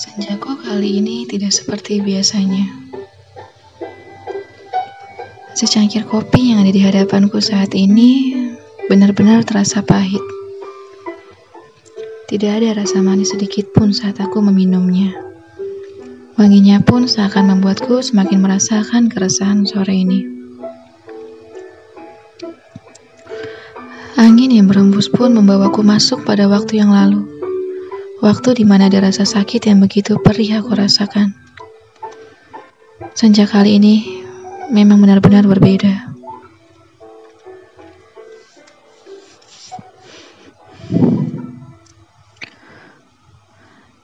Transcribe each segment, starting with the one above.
Senjaku kali ini tidak seperti biasanya. Secangkir kopi yang ada di hadapanku saat ini benar-benar terasa pahit. Tidak ada rasa manis sedikit pun saat aku meminumnya. Wanginya pun seakan membuatku semakin merasakan keresahan sore ini. Angin yang berembus pun membawaku masuk pada waktu yang lalu. Waktu di mana ada rasa sakit yang begitu perih aku rasakan. Sejak kali ini memang benar-benar berbeda.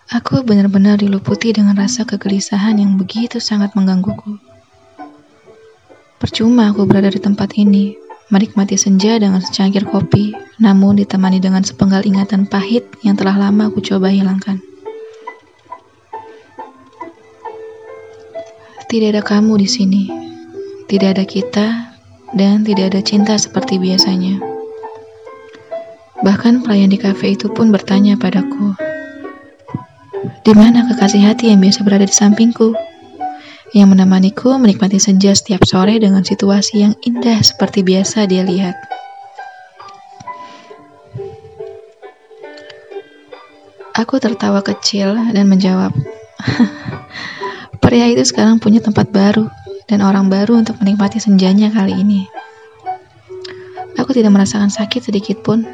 Aku benar-benar diluputi dengan rasa kegelisahan yang begitu sangat menggangguku. Percuma aku berada di tempat ini, menikmati senja dengan secangkir kopi, namun ditemani dengan sepenggal ingatan pahit yang telah lama aku coba hilangkan. Tidak ada kamu di sini, tidak ada kita, dan tidak ada cinta seperti biasanya. Bahkan pelayan di kafe itu pun bertanya padaku, di mana kekasih hati yang biasa berada di sampingku? Yang menemaniku menikmati senja setiap sore dengan situasi yang indah seperti biasa dia lihat. Aku tertawa kecil dan menjawab, Pria itu sekarang punya tempat baru dan orang baru untuk menikmati senjanya kali ini. Aku tidak merasakan sakit sedikit pun,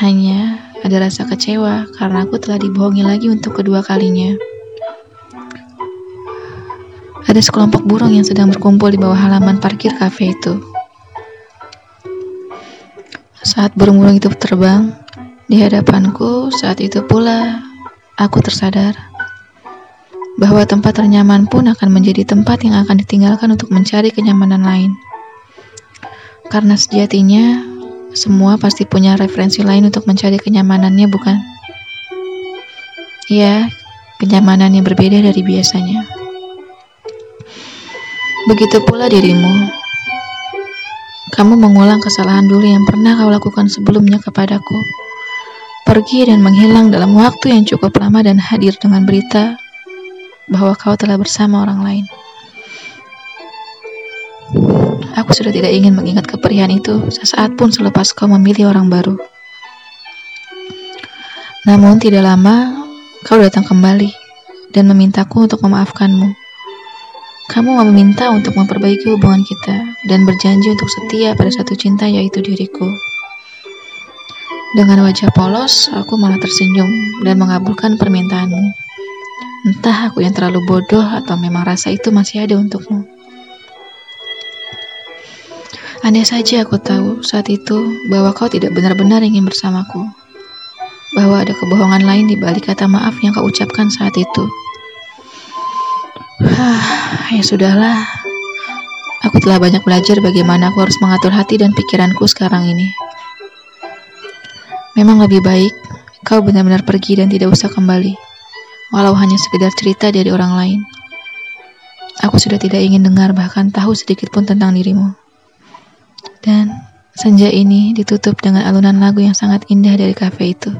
hanya ada rasa kecewa karena aku telah dibohongi lagi untuk kedua kalinya. Ada sekelompok burung yang sedang berkumpul di bawah halaman parkir kafe itu. Saat burung-burung itu terbang di hadapanku, saat itu pula aku tersadar bahwa tempat ternyaman pun akan menjadi tempat yang akan ditinggalkan untuk mencari kenyamanan lain. Karena sejatinya semua pasti punya referensi lain untuk mencari kenyamanannya, bukan? Ya, kenyamanan yang berbeda dari biasanya. Begitu pula dirimu. Kamu mengulang kesalahan dulu yang pernah kau lakukan sebelumnya kepadaku. Pergi dan menghilang dalam waktu yang cukup lama dan hadir dengan berita bahwa kau telah bersama orang lain. Aku sudah tidak ingin mengingat keperihan itu sesaat pun selepas kau memilih orang baru. Namun tidak lama, kau datang kembali dan memintaku untuk memaafkanmu. Kamu meminta untuk memperbaiki hubungan kita dan berjanji untuk setia pada satu cinta yaitu diriku. Dengan wajah polos, aku malah tersenyum dan mengabulkan permintaanmu. Entah aku yang terlalu bodoh atau memang rasa itu masih ada untukmu. Andai saja aku tahu saat itu bahwa kau tidak benar-benar ingin bersamaku. Bahwa ada kebohongan lain di balik kata maaf yang kau ucapkan saat itu. Hah, ya sudahlah. Aku telah banyak belajar bagaimana aku harus mengatur hati dan pikiranku sekarang ini. Memang lebih baik kau benar-benar pergi dan tidak usah kembali. Walau hanya sekedar cerita dari orang lain. Aku sudah tidak ingin dengar bahkan tahu sedikit pun tentang dirimu. Dan senja ini ditutup dengan alunan lagu yang sangat indah dari kafe itu.